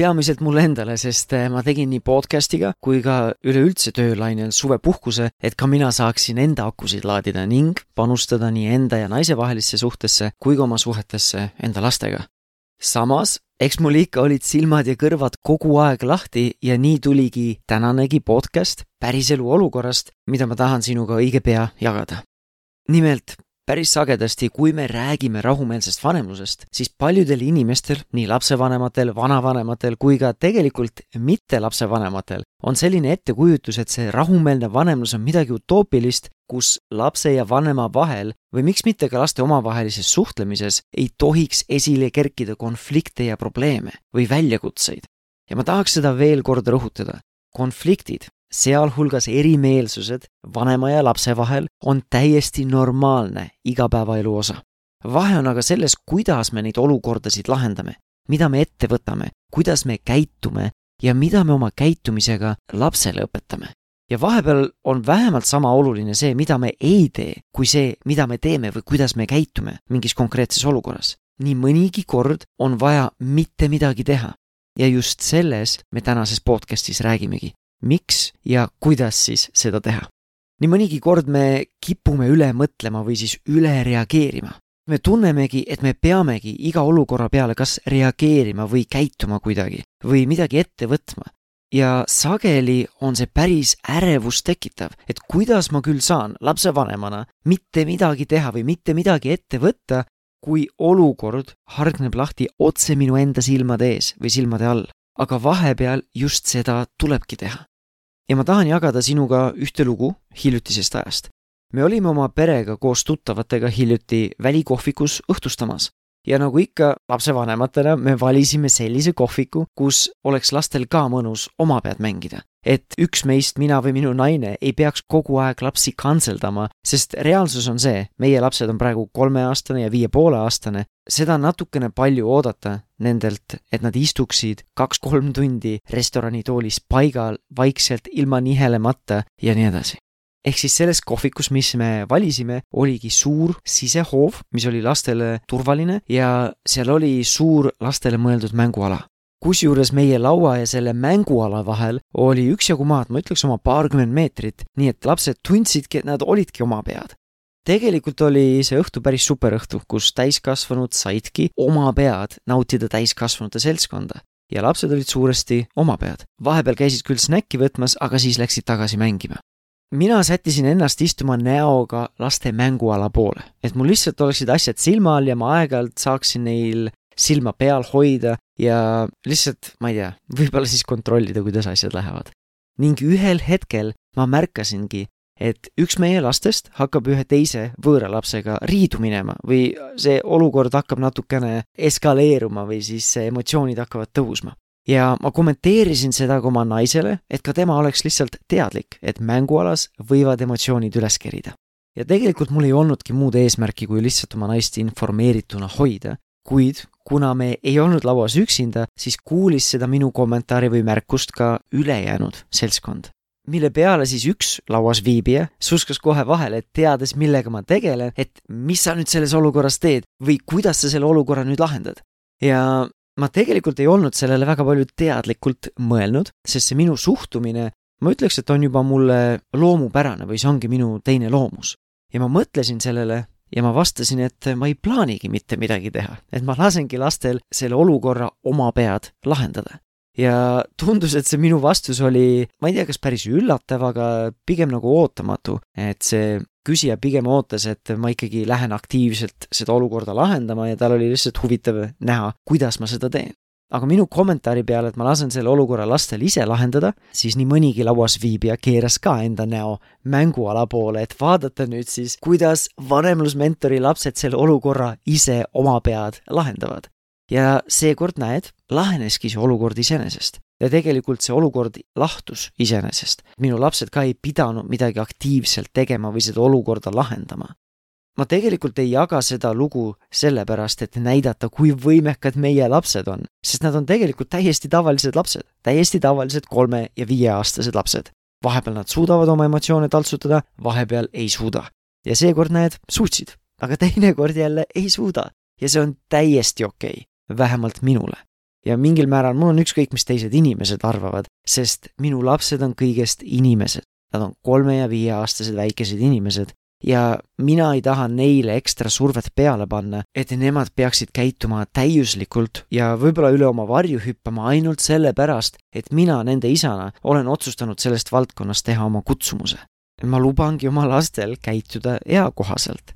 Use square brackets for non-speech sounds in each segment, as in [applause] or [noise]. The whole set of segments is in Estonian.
peamiselt mulle endale, sest eh, ma tegin nii podcast'iga kui ka üleüldse töölainel suvepuhkuse, et ka mina saaksin enda akusid laadida ning panustada nii enda ja naise vahelisse suhtesse kui ka oma suhetesse enda lastega. samas, eks mul ikka olid silmad ja kõrvad kogu aeg lahti ja nii tuligi tänanegi podcast päriselu olukorrast, mida ma tahan sinuga õige pea jagada. nimelt päris sagedasti, kui me räägime rahumeelsest vanemlusest, siis paljudel inimestel, nii lapsevanematel, vanavanematel kui ka tegelikult mitte lapsevanematel, on selline ettekujutus, et see rahumeelne vanemlus on midagi utoopilist, kus lapse ja vanema vahel või miks mitte ka laste omavahelises suhtlemises ei tohiks esile kerkida konflikte ja probleeme või väljakutseid. ja ma tahaks seda veel kord rõhutada. konfliktid sealhulgas erimeelsused vanema ja lapse vahel on täiesti normaalne igapäevaelu osa. vahe on aga selles, kuidas me neid olukordasid lahendame, mida me ette võtame, kuidas me käitume ja mida me oma käitumisega lapsele õpetame. ja vahepeal on vähemalt sama oluline see, mida me ei tee, kui see, mida me teeme või kuidas me käitume mingis konkreetses olukorras. nii mõnigi kord on vaja mitte midagi teha ja just sellest me tänases podcastis räägimegi miks ja kuidas siis seda teha. nii mõnigi kord me kipume üle mõtlema või siis üle reageerima. me tunnemegi, et me peamegi iga olukorra peale kas reageerima või käituma kuidagi või midagi ette võtma. ja sageli on see päris ärevust tekitav, et kuidas ma küll saan lapsevanemana mitte midagi teha või mitte midagi ette võtta, kui olukord hargneb lahti otse minu enda silmade ees või silmade all. aga vahepeal just seda tulebki teha ja ma tahan jagada sinuga ühte lugu hiljutisest ajast. me olime oma perega koos tuttavatega hiljuti välikohvikus õhtustamas ja nagu ikka lapsevanematena me valisime sellise kohviku, kus oleks lastel ka mõnus omapead mängida. et üks meist, mina või minu naine, ei peaks kogu aeg lapsi kantseldama, sest reaalsus on see, meie lapsed on praegu kolmeaastane ja viie poole aastane, seda on natukene palju oodata nendelt, et nad istuksid kaks-kolm tundi restoranitoolis paigal vaikselt ilma nihelemata ja nii edasi ehk siis selles kohvikus, mis me valisime, oligi suur sisehoov, mis oli lastele turvaline ja seal oli suur lastele mõeldud mänguala. kusjuures meie laua ja selle mänguala vahel oli üksjagu maad, ma ütleks oma paarkümmend meetrit, nii et lapsed tundsidki, et nad olidki oma pead tegelikult oli see õhtu päris super õhtu, kus täiskasvanud saidki oma pead nautida täiskasvanute seltskonda ja lapsed olid suuresti oma pead. vahepeal käisid küll snäkki võtmas, aga siis läksid tagasi mängima. mina sättisin ennast istuma näoga laste mänguala poole, et mul lihtsalt oleksid asjad silma all ja ma aeg-ajalt saaksin neil silma peal hoida ja lihtsalt, ma ei tea, võib-olla siis kontrollida, kuidas asjad lähevad. ning ühel hetkel ma märkasingi, et üks meie lastest hakkab ühe teise võõra lapsega riidu minema või see olukord hakkab natukene eskaleeruma või siis emotsioonid hakkavad tõusma. ja ma kommenteerisin seda ka oma naisele, et ka tema oleks lihtsalt teadlik, et mängualas võivad emotsioonid üles kerida. ja tegelikult mul ei olnudki muud eesmärki, kui lihtsalt oma naist informeerituna hoida, kuid kuna me ei olnud lauas üksinda, siis kuulis seda minu kommentaari või märkust ka ülejäänud seltskond mille peale siis üks lauas viibija suskas kohe vahele, et teades, millega ma tegelen, et mis sa nüüd selles olukorras teed või kuidas sa selle olukorra nüüd lahendad. ja ma tegelikult ei olnud sellele väga palju teadlikult mõelnud, sest see minu suhtumine, ma ütleks, et on juba mulle loomupärane või see ongi minu teine loomus. ja ma mõtlesin sellele ja ma vastasin, et ma ei plaanigi mitte midagi teha, et ma lasengi lastel selle olukorra oma pead lahendada ja tundus, et see minu vastus oli, ma ei tea, kas päris üllatav, aga pigem nagu ootamatu, et see küsija pigem ootas, et ma ikkagi lähen aktiivselt seda olukorda lahendama ja tal oli lihtsalt huvitav näha, kuidas ma seda teen. aga minu kommentaari peale, et ma lasen selle olukorra lastel ise lahendada, siis nii mõnigi lauas viibija keeras ka enda näo mänguala poole, et vaadata nüüd siis, kuidas vanemlusmentori lapsed selle olukorra ise oma pead lahendavad ja seekord näed, laheneski see olukord iseenesest. ja tegelikult see olukord lahtus iseenesest. minu lapsed ka ei pidanud midagi aktiivselt tegema või seda olukorda lahendama. ma tegelikult ei jaga seda lugu sellepärast, et näidata, kui võimekad meie lapsed on, sest nad on tegelikult täiesti tavalised lapsed, täiesti tavalised kolme- ja viieaastased lapsed. vahepeal nad suudavad oma emotsioone taltsutada, vahepeal ei suuda. ja seekord näed, suutsid, aga teinekord jälle ei suuda ja see on täiesti okei okay vähemalt minule. ja mingil määral mul on ükskõik, mis teised inimesed arvavad, sest minu lapsed on kõigest inimesed. Nad on kolme- ja viieaastased väikesed inimesed ja mina ei taha neile ekstra survet peale panna, et nemad peaksid käituma täiuslikult ja võib-olla üle oma varju hüppama ainult sellepärast, et mina nende isana olen otsustanud sellest valdkonnast teha oma kutsumuse. ma lubangi oma lastel käituda eakohaselt.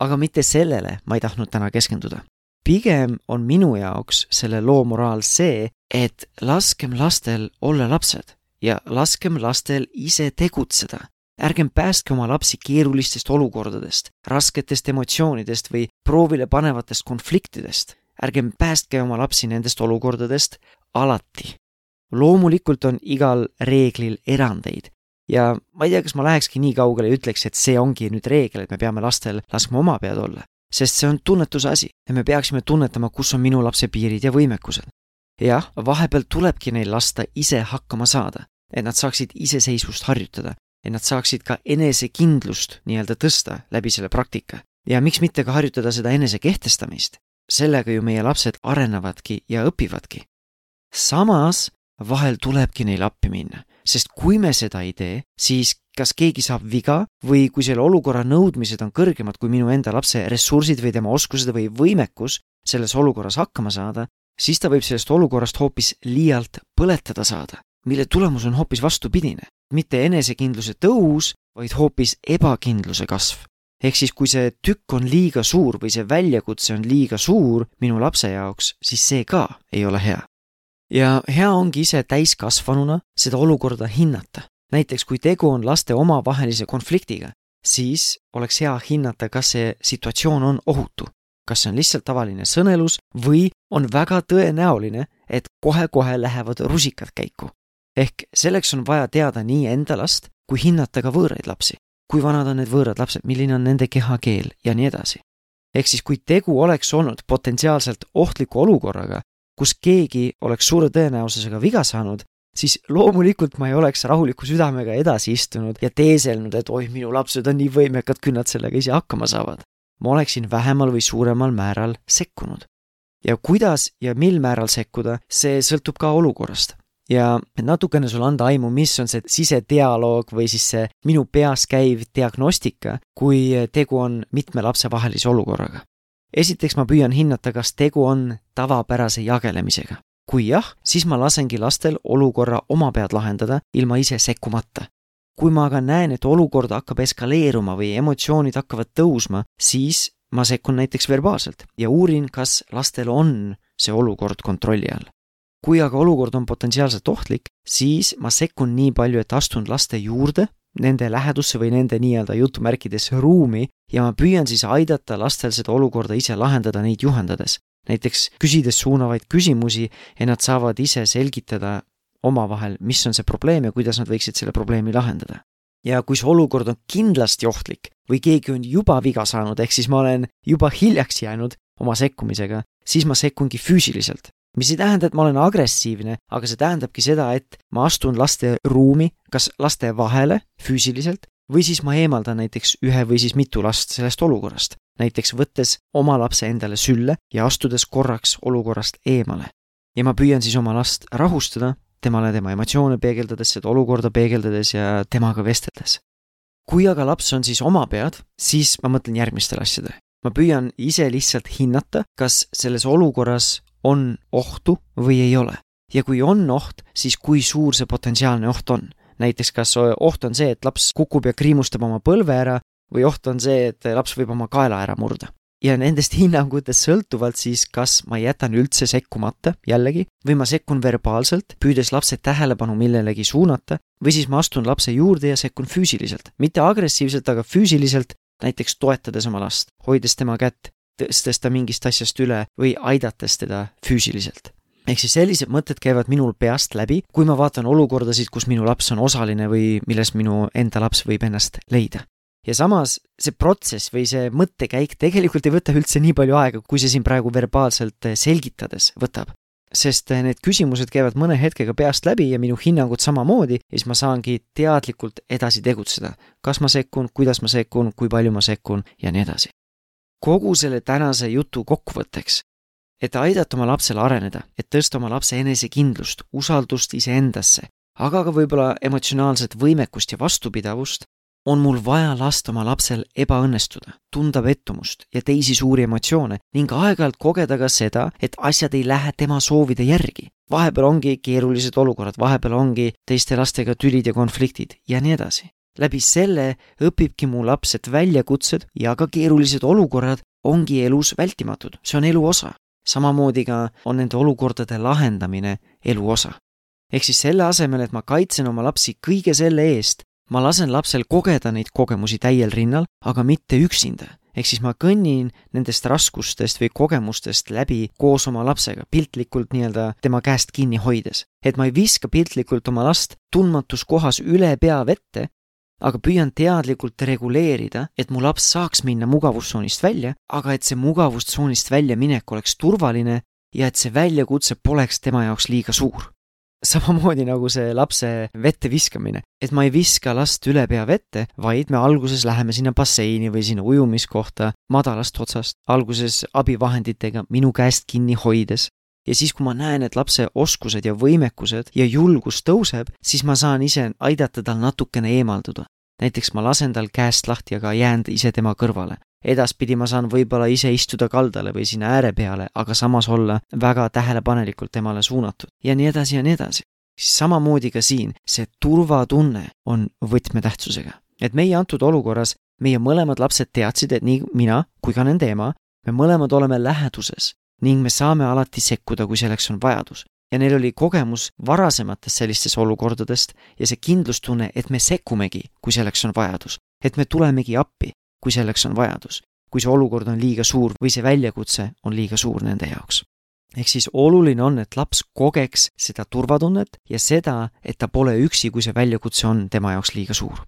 aga mitte sellele ma ei tahtnud täna keskenduda pigem on minu jaoks selle loo moraal see, et laskem lastel olla lapsed ja laskem lastel ise tegutseda. ärgem päästke oma lapsi keerulistest olukordadest, rasketest emotsioonidest või proovile panevatest konfliktidest. ärgem päästke oma lapsi nendest olukordadest alati. loomulikult on igal reeglil erandeid ja ma ei tea, kas ma lähekski nii kaugele ja ütleks, et see ongi nüüd reegel, et me peame lastel laskma oma pead olla sest see on tunnetuse asi ja me peaksime tunnetama, kus on minu lapse piirid ja võimekused. jah, vahepeal tulebki neil lasta ise hakkama saada, et nad saaksid iseseisvust harjutada, et nad saaksid ka enesekindlust nii-öelda tõsta läbi selle praktika. ja miks mitte ka harjutada seda enesekehtestamist, sellega ju meie lapsed arenevadki ja õpivadki. samas vahel tulebki neil appi minna, sest kui me seda ei tee, siis kas keegi saab viga või kui selle olukorra nõudmised on kõrgemad kui minu enda lapse ressursid või tema oskused või võimekus selles olukorras hakkama saada, siis ta võib sellest olukorrast hoopis liialt põletada saada, mille tulemus on hoopis vastupidine. mitte enesekindluse tõus, vaid hoopis ebakindluse kasv. ehk siis, kui see tükk on liiga suur või see väljakutse on liiga suur minu lapse jaoks, siis see ka ei ole hea. Ja hea ongi ise täiskasvanuna seda olukorda hinnata näiteks kui tegu on laste omavahelise konfliktiga, siis oleks hea hinnata, kas see situatsioon on ohutu. kas see on lihtsalt tavaline sõnelus või on väga tõenäoline, et kohe-kohe lähevad rusikad käiku. ehk selleks on vaja teada nii enda last kui hinnata ka võõraid lapsi. kui vanad on need võõrad lapsed, milline on nende kehakeel ja nii edasi. ehk siis, kui tegu oleks olnud potentsiaalselt ohtliku olukorraga, kus keegi oleks suure tõenäosusega viga saanud, siis loomulikult ma ei oleks rahuliku südamega edasi istunud ja teeselnud, et oih, minu lapsed on nii võimekad, küll nad sellega ise hakkama saavad. ma oleksin vähemal või suuremal määral sekkunud. ja kuidas ja mil määral sekkuda, see sõltub ka olukorrast. ja natukene sulle anda aimu, mis on see sisedialoog või siis see minu peas käiv diagnostika, kui tegu on mitme lapse vahelise olukorraga esiteks ma püüan hinnata, kas tegu on tavapärase jagelemisega kui jah, siis ma lasengi lastel olukorra oma pead lahendada ilma ise sekkumata. kui ma aga näen, et olukord hakkab eskaleeruma või emotsioonid hakkavad tõusma, siis ma sekkun näiteks verbaalselt ja uurin, kas lastel on see olukord kontrolli all. kui aga olukord on potentsiaalselt ohtlik, siis ma sekkun nii palju, et astun laste juurde, nende lähedusse või nende nii-öelda jutumärkides ruumi ja ma püüan siis aidata lastel seda olukorda ise lahendada neid juhendades näiteks küsides suunavaid küsimusi ja nad saavad ise selgitada omavahel, mis on see probleem ja kuidas nad võiksid selle probleemi lahendada. ja kui see olukord on kindlasti ohtlik või keegi on juba viga saanud, ehk siis ma olen juba hiljaks jäänud oma sekkumisega, siis ma sekkungi füüsiliselt. Mis ei tähenda, et ma olen agressiivne, aga see tähendabki seda, et ma astun laste ruumi, kas laste vahele füüsiliselt või siis ma eemaldan näiteks ühe või siis mitu last sellest olukorrast näiteks võttes oma lapse endale sülle ja astudes korraks olukorrast eemale. ja ma püüan siis oma last rahustada, temale tema emotsioone peegeldades, seda olukorda peegeldades ja temaga vesteldes. kui aga laps on siis oma pead, siis ma mõtlen järgmistele asjadele. ma püüan ise lihtsalt hinnata, kas selles olukorras on ohtu või ei ole. ja kui on oht, siis kui suur see potentsiaalne oht on näiteks kas oht on see, et laps kukub ja kriimustab oma põlve ära või oht on see, et laps võib oma kaela ära murda. ja nendest [laughs] hinnangutest sõltuvalt siis, kas ma jätan üldse sekkumata jällegi või ma sekkun verbaalselt, püüdes lapse tähelepanu millelegi suunata, või siis ma astun lapse juurde ja sekkun füüsiliselt, mitte agressiivselt, aga füüsiliselt, näiteks toetades oma last, hoides tema kätt, tõstes ta mingist asjast üle või aidates teda füüsiliselt ehk siis sellised mõtted käivad minul peast läbi, kui ma vaatan olukordasid, kus minu laps on osaline või milles minu enda laps võib ennast leida. ja samas see protsess või see mõttekäik tegelikult ei võta üldse nii palju aega, kui see siin praegu verbaalselt selgitades võtab sest need küsimused käivad mõne hetkega peast läbi ja minu hinnangud samamoodi ja siis ma saangi teadlikult edasi tegutseda. kas ma sekkun, kuidas ma sekkun, kui palju ma sekkun ja nii edasi. Kogu selle tänase jutu kokkuvõtteks, et aidata oma lapsel areneda, et tõsta oma lapse enesekindlust, usaldust iseendasse, aga ka võib-olla emotsionaalset võimekust ja vastupidavust, on mul vaja lasta oma lapsel ebaõnnestuda, tunda pettumust ja teisi suuri emotsioone ning aeg-ajalt kogeda ka seda, et asjad ei lähe tema soovide järgi. vahepeal ongi keerulised olukorrad, vahepeal ongi teiste lastega tülid ja konfliktid ja nii edasi. Läbi selle õpibki mu laps, et väljakutsed ja ka keerulised olukorrad ongi elus vältimatud, see on elu osa. samamoodi ka on nende olukordade lahendamine elu osa ehk siis selle asemel, et ma kaitsen oma lapsi kõige selle eest, ma lasen lapsel kogeda neid kogemusi täiel rinnal, aga mitte üksinda. ehk siis ma kõnnin nendest raskustest või kogemustest läbi koos oma lapsega, piltlikult nii-öelda tema käest kinni hoides. et ma ei viska piltlikult oma last tundmatus kohas üle pea vette, aga püüan teadlikult reguleerida, et mu laps saaks minna mugavustsoonist välja, aga et see mugavustsoonist väljaminek oleks turvaline ja et see väljakutse poleks tema jaoks liiga suur samamoodi nagu see lapse vette viskamine, et ma ei viska last üle pea vette, vaid me alguses läheme sinna basseini või sinna ujumiskohta madalast otsast, alguses abivahenditega minu käest kinni hoides. Ja siis, kui ma näen, et lapse oskused ja võimekused ja julgus tõuseb, siis ma saan ise aidata tal natukene eemalduda. näiteks ma lasen tal käest lahti, aga jään ise tema kõrvale edaspidi ma saan võib-olla ise istuda kaldale või sinna ääre peale, aga samas olla väga tähelepanelikult temale suunatud ja nii edasi ja nii edasi. siis samamoodi ka siin, see turvatunne on võtmetähtsusega. et meie antud olukorras, meie mõlemad lapsed teadsid, et nii mina kui ka nende ema, me mõlemad oleme läheduses ning me saame alati sekkuda, kui selleks on vajadus ja neil oli kogemus varasematest sellistest olukordadest ja see kindlustunne, et me sekkumegi, kui selleks on vajadus, et me tulemegi appi, kui selleks on vajadus, kui see olukord on liiga suur või see väljakutse on liiga suur nende jaoks. ehk siis oluline on, et laps kogeks seda turvatunnet ja seda, et ta pole üksi, kui see väljakutse on tema jaoks liiga suur.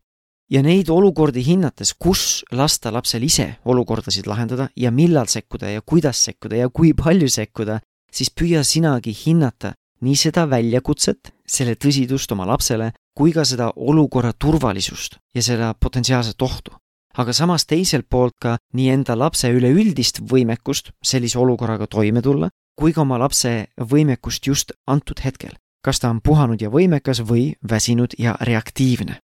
Ja neid olukordi hinnates, kus lasta lapsel ise olukordasid lahendada ja millal sekkuda ja kuidas sekkuda ja kui palju sekkuda, siis püüa sinagi hinnata nii seda väljakutset, selle tõsidust oma lapsele, kui ka seda olukorra turvalisust ja seda potentsiaalset ohtu aga samas teiselt poolt ka nii enda lapse üleüldist võimekust sellise olukorraga toime tulla, kui ka oma lapse võimekust just antud hetkel. kas ta on puhanud ja võimekas või väsinud ja reaktiivne.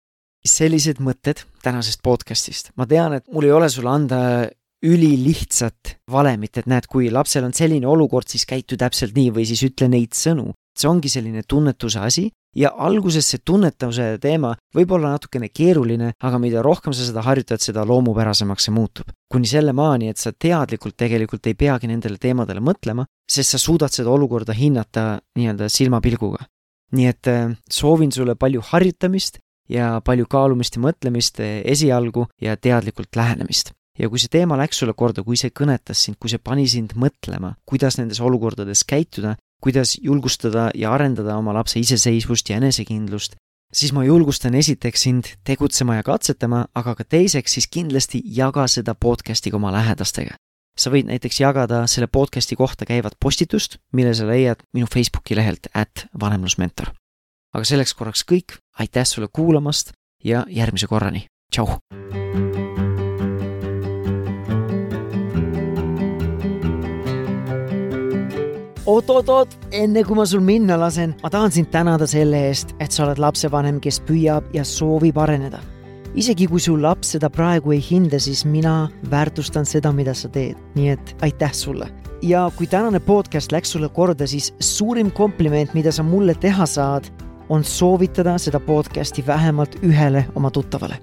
Sellised mõtted tänasest podcastist. ma tean, et mul ei ole sulle anda ülilihtsat valemit, et näed, kui lapsel on selline olukord, siis käitu täpselt nii või siis ütle neid sõnu. see ongi selline tunnetuse asi ja alguses see tunnetavuse teema võib olla natukene keeruline, aga mida rohkem sa seda harjutad, seda loomupärasemaks see muutub. kuni sellemaani, et sa teadlikult tegelikult ei peagi nendele teemadele mõtlema, sest sa suudad seda olukorda hinnata nii-öelda silmapilguga. nii et äh, soovin sulle palju harjutamist ja palju kaalumist ja mõtlemist äh, esialgu ja teadlikult lähenemist ja kui see teema läks sulle korda, kui see kõnetas sind, kui see pani sind mõtlema, kuidas nendes olukordades käituda, kuidas julgustada ja arendada oma lapse iseseisvust ja enesekindlust, siis ma julgustan esiteks sind tegutsema ja katsetama, aga ka teiseks siis kindlasti jaga seda podcast'i oma lähedastega. sa võid näiteks jagada selle podcast'i kohta käivat postitust, mille sa leiad minu Facebooki lehelt at vanemlusmentor. Aga selleks korraks kõik, aitäh sulle kuulamast ja järgmise korrani, tšau! oot-oot-oot, enne kui ma sul minna lasen, ma tahan sind tänada selle eest, et sa oled lapsevanem, kes püüab ja soovib areneda. isegi kui su laps seda praegu ei hinda, siis mina väärtustan seda, mida sa teed, nii et aitäh sulle. ja kui tänane podcast läks sulle korda, siis suurim kompliment, mida sa mulle teha saad, on soovitada seda podcasti vähemalt ühele oma tuttavale.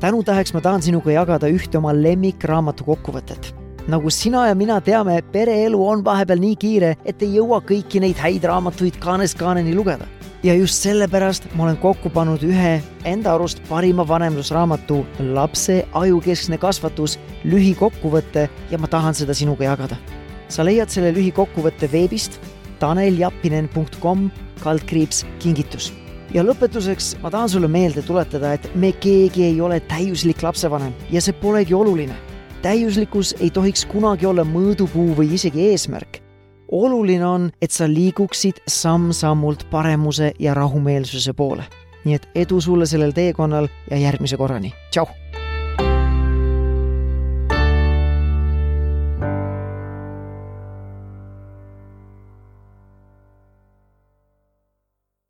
tänutäheks ma tahan sinuga jagada ühte oma lemmikraamatu kokkuvõtet nagu sina ja mina teame, pereelu on vahepeal nii kiire, et ei jõua kõiki neid häid raamatuid kaanest kaaneni lugeda. ja just sellepärast ma olen kokku pannud ühe enda arust parima vanemlusraamatu Lapse ajukeskne kasvatus lühikokkuvõte ja ma tahan seda sinuga jagada. sa leiad selle lühikokkuvõtte veebist taneljappinen.com kaldkriips kingitus ja lõpetuseks ma tahan sulle meelde tuletada, et me keegi ei ole täiuslik lapsevanem ja see polegi oluline täiuslikkus ei tohiks kunagi olla mõõdupuu või isegi eesmärk. oluline on, et sa liiguksid samm-sammult paremuse ja rahumeelsuse poole. nii et edu sulle sellel teekonnal ja järgmise korrani, tšau!